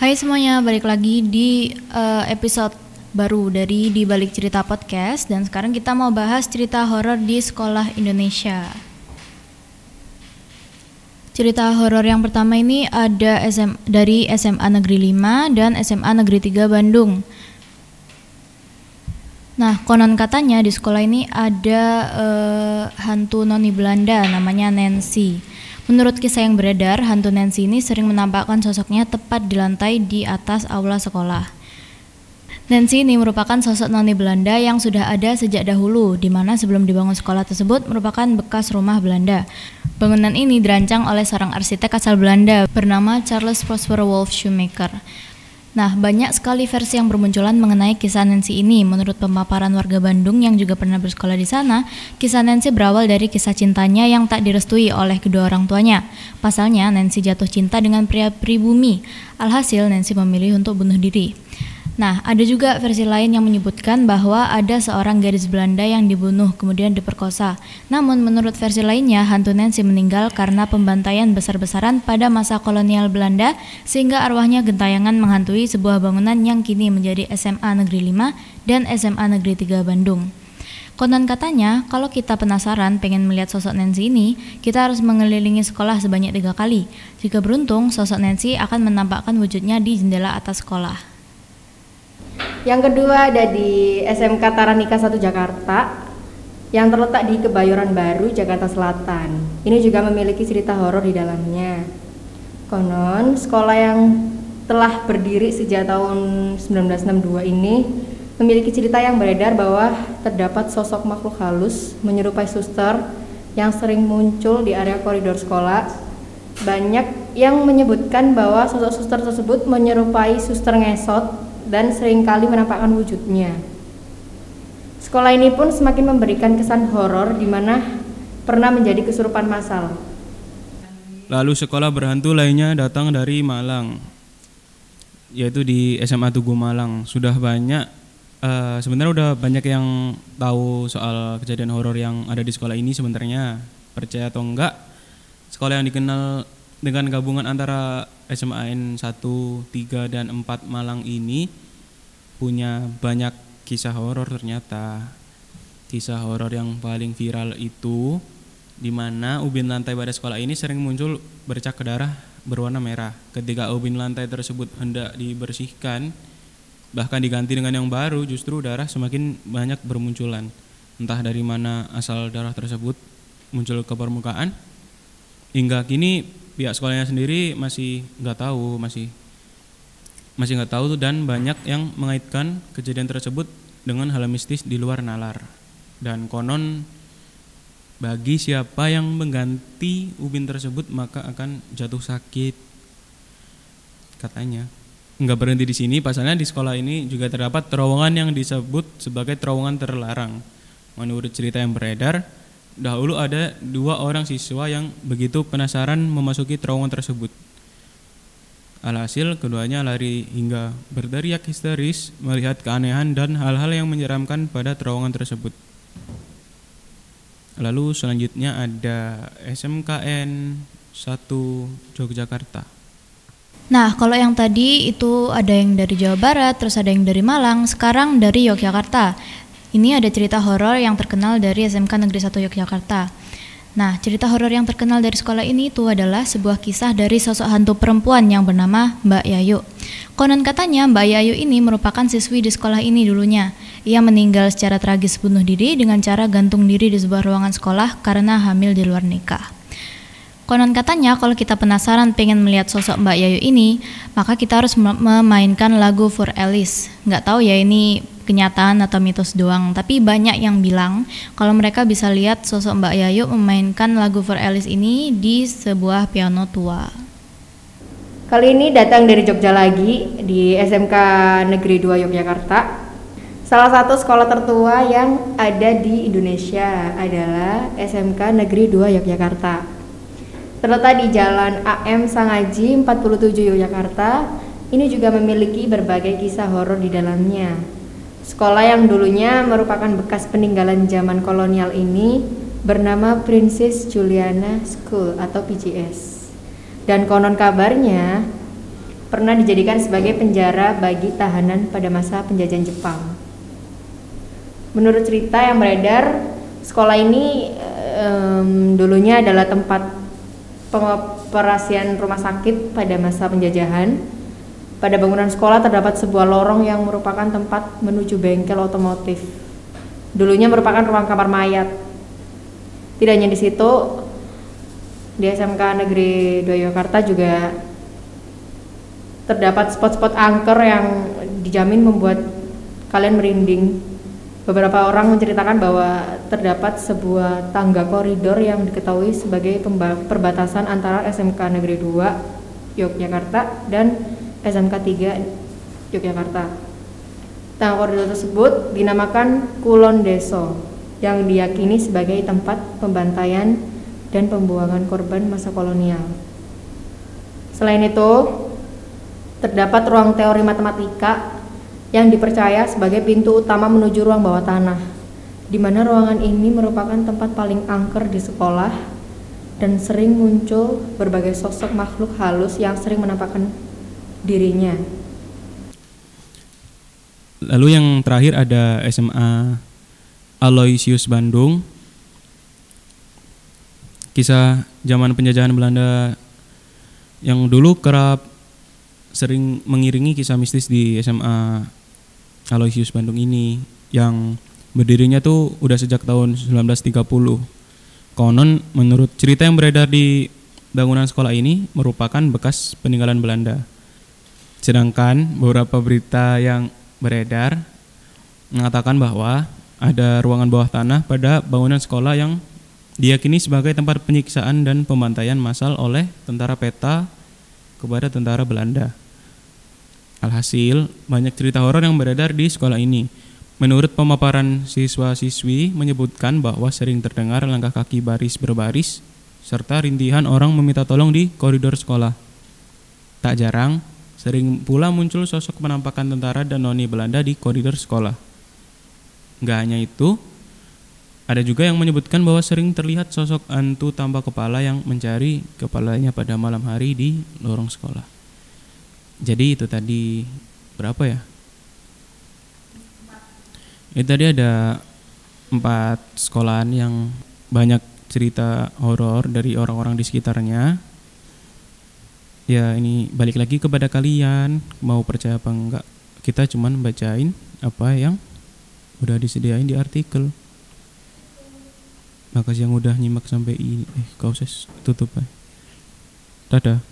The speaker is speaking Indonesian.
Hai semuanya, balik lagi di uh, episode baru dari Di Balik Cerita Podcast dan sekarang kita mau bahas cerita horor di sekolah Indonesia. Cerita horor yang pertama ini ada SM, dari SMA Negeri 5 dan SMA Negeri 3 Bandung. Nah, konon katanya di sekolah ini ada uh, hantu noni Belanda namanya Nancy. Menurut kisah yang beredar, hantu Nancy ini sering menampakkan sosoknya tepat di lantai di atas aula sekolah. Nancy ini merupakan sosok noni Belanda yang sudah ada sejak dahulu, di mana sebelum dibangun sekolah tersebut merupakan bekas rumah Belanda. Bangunan ini dirancang oleh seorang arsitek asal Belanda bernama Charles Prosper Wolf Shoemaker. Nah, banyak sekali versi yang bermunculan mengenai kisah Nancy ini. Menurut pemaparan warga Bandung yang juga pernah bersekolah di sana, kisah Nancy berawal dari kisah cintanya yang tak direstui oleh kedua orang tuanya. Pasalnya, Nancy jatuh cinta dengan pria pribumi. Alhasil, Nancy memilih untuk bunuh diri. Nah, ada juga versi lain yang menyebutkan bahwa ada seorang gadis Belanda yang dibunuh kemudian diperkosa. Namun menurut versi lainnya, hantu Nancy meninggal karena pembantaian besar-besaran pada masa kolonial Belanda sehingga arwahnya gentayangan menghantui sebuah bangunan yang kini menjadi SMA Negeri 5 dan SMA Negeri 3 Bandung. Konon katanya, kalau kita penasaran pengen melihat sosok Nancy ini, kita harus mengelilingi sekolah sebanyak tiga kali. Jika beruntung, sosok Nancy akan menampakkan wujudnya di jendela atas sekolah. Yang kedua ada di SMK Taranika 1 Jakarta yang terletak di Kebayoran Baru, Jakarta Selatan. Ini juga memiliki cerita horor di dalamnya. Konon, sekolah yang telah berdiri sejak tahun 1962 ini memiliki cerita yang beredar bahwa terdapat sosok makhluk halus menyerupai suster yang sering muncul di area koridor sekolah. Banyak yang menyebutkan bahwa sosok suster tersebut menyerupai suster ngesot dan sering kali menampakkan wujudnya. Sekolah ini pun semakin memberikan kesan horor di mana pernah menjadi kesurupan massal. Lalu sekolah berhantu lainnya datang dari Malang, yaitu di SMA Tugu Malang. Sudah banyak, uh, sebenarnya udah banyak yang tahu soal kejadian horor yang ada di sekolah ini. Sebenarnya percaya atau enggak, sekolah yang dikenal dengan gabungan antara SMAN 1, 3 dan 4 Malang ini punya banyak kisah horor ternyata. Kisah horor yang paling viral itu di mana ubin lantai pada sekolah ini sering muncul bercak darah berwarna merah. Ketika ubin lantai tersebut hendak dibersihkan, bahkan diganti dengan yang baru, justru darah semakin banyak bermunculan. Entah dari mana asal darah tersebut muncul ke permukaan. Hingga kini pihak sekolahnya sendiri masih nggak tahu masih masih nggak tahu dan banyak yang mengaitkan kejadian tersebut dengan hal mistis di luar nalar. Dan konon bagi siapa yang mengganti ubin tersebut maka akan jatuh sakit. Katanya nggak berhenti di sini pasalnya di sekolah ini juga terdapat terowongan yang disebut sebagai terowongan terlarang. Menurut cerita yang beredar dahulu ada dua orang siswa yang begitu penasaran memasuki terowongan tersebut. Alhasil keduanya lari hingga berteriak histeris melihat keanehan dan hal-hal yang menyeramkan pada terowongan tersebut. Lalu selanjutnya ada SMKN 1 Yogyakarta. Nah, kalau yang tadi itu ada yang dari Jawa Barat, terus ada yang dari Malang, sekarang dari Yogyakarta. Ini ada cerita horor yang terkenal dari SMK Negeri 1 Yogyakarta. Nah, cerita horor yang terkenal dari sekolah ini itu adalah sebuah kisah dari sosok hantu perempuan yang bernama Mbak Yayu. Konon katanya Mbak Yayu ini merupakan siswi di sekolah ini dulunya. Ia meninggal secara tragis bunuh diri dengan cara gantung diri di sebuah ruangan sekolah karena hamil di luar nikah. Konon katanya kalau kita penasaran pengen melihat sosok Mbak Yayu ini, maka kita harus memainkan lagu For Alice. Nggak tahu ya ini kenyataan atau mitos doang, tapi banyak yang bilang kalau mereka bisa lihat sosok Mbak Yayu memainkan lagu For Alice ini di sebuah piano tua. Kali ini datang dari Jogja lagi di SMK Negeri 2 Yogyakarta. Salah satu sekolah tertua yang ada di Indonesia adalah SMK Negeri 2 Yogyakarta. Terletak di Jalan AM Sangaji 47 Yogyakarta, ini juga memiliki berbagai kisah horor di dalamnya. Sekolah yang dulunya merupakan bekas peninggalan zaman kolonial ini bernama Princess Juliana School atau PGS. Dan konon kabarnya pernah dijadikan sebagai penjara bagi tahanan pada masa penjajahan Jepang. Menurut cerita yang beredar, sekolah ini um, dulunya adalah tempat pengoperasian rumah sakit pada masa penjajahan. Pada bangunan sekolah terdapat sebuah lorong yang merupakan tempat menuju bengkel otomotif. Dulunya merupakan ruang kamar mayat. Tidak hanya di situ, di SMK Negeri Yogyakarta juga terdapat spot-spot angker yang dijamin membuat kalian merinding. Beberapa orang menceritakan bahwa terdapat sebuah tangga koridor yang diketahui sebagai perbatasan antara SMK Negeri 2 Yogyakarta dan SMK 3 Yogyakarta. Tangga koridor tersebut dinamakan Kulon Deso yang diyakini sebagai tempat pembantaian dan pembuangan korban masa kolonial. Selain itu, terdapat ruang teori matematika yang dipercaya sebagai pintu utama menuju ruang bawah tanah, di mana ruangan ini merupakan tempat paling angker di sekolah dan sering muncul berbagai sosok makhluk halus yang sering menampakkan dirinya. Lalu yang terakhir ada SMA Aloysius Bandung kisah zaman penjajahan Belanda yang dulu kerap sering mengiringi kisah mistis di SMA Aloysius Bandung ini yang berdirinya tuh udah sejak tahun 1930. Konon menurut cerita yang beredar di bangunan sekolah ini merupakan bekas peninggalan Belanda. Sedangkan beberapa berita yang beredar mengatakan bahwa ada ruangan bawah tanah pada bangunan sekolah yang diyakini sebagai tempat penyiksaan dan pembantaian massal oleh tentara peta kepada tentara Belanda. Alhasil, banyak cerita horor yang beredar di sekolah ini. Menurut pemaparan siswa-siswi menyebutkan bahwa sering terdengar langkah kaki baris berbaris serta rintihan orang meminta tolong di koridor sekolah. Tak jarang, sering pula muncul sosok penampakan tentara dan noni Belanda di koridor sekolah. Gak hanya itu, ada juga yang menyebutkan bahwa sering terlihat sosok antu tanpa kepala yang mencari kepalanya pada malam hari di lorong sekolah. Jadi itu tadi berapa ya? Itu tadi ada empat sekolahan yang banyak cerita horor dari orang-orang di sekitarnya. Ya ini balik lagi kepada kalian mau percaya apa enggak. Kita cuman bacain apa yang udah disediain di artikel. Makasih yang udah nyimak sampai ini. Eh, kau ses tutup aja. Dadah.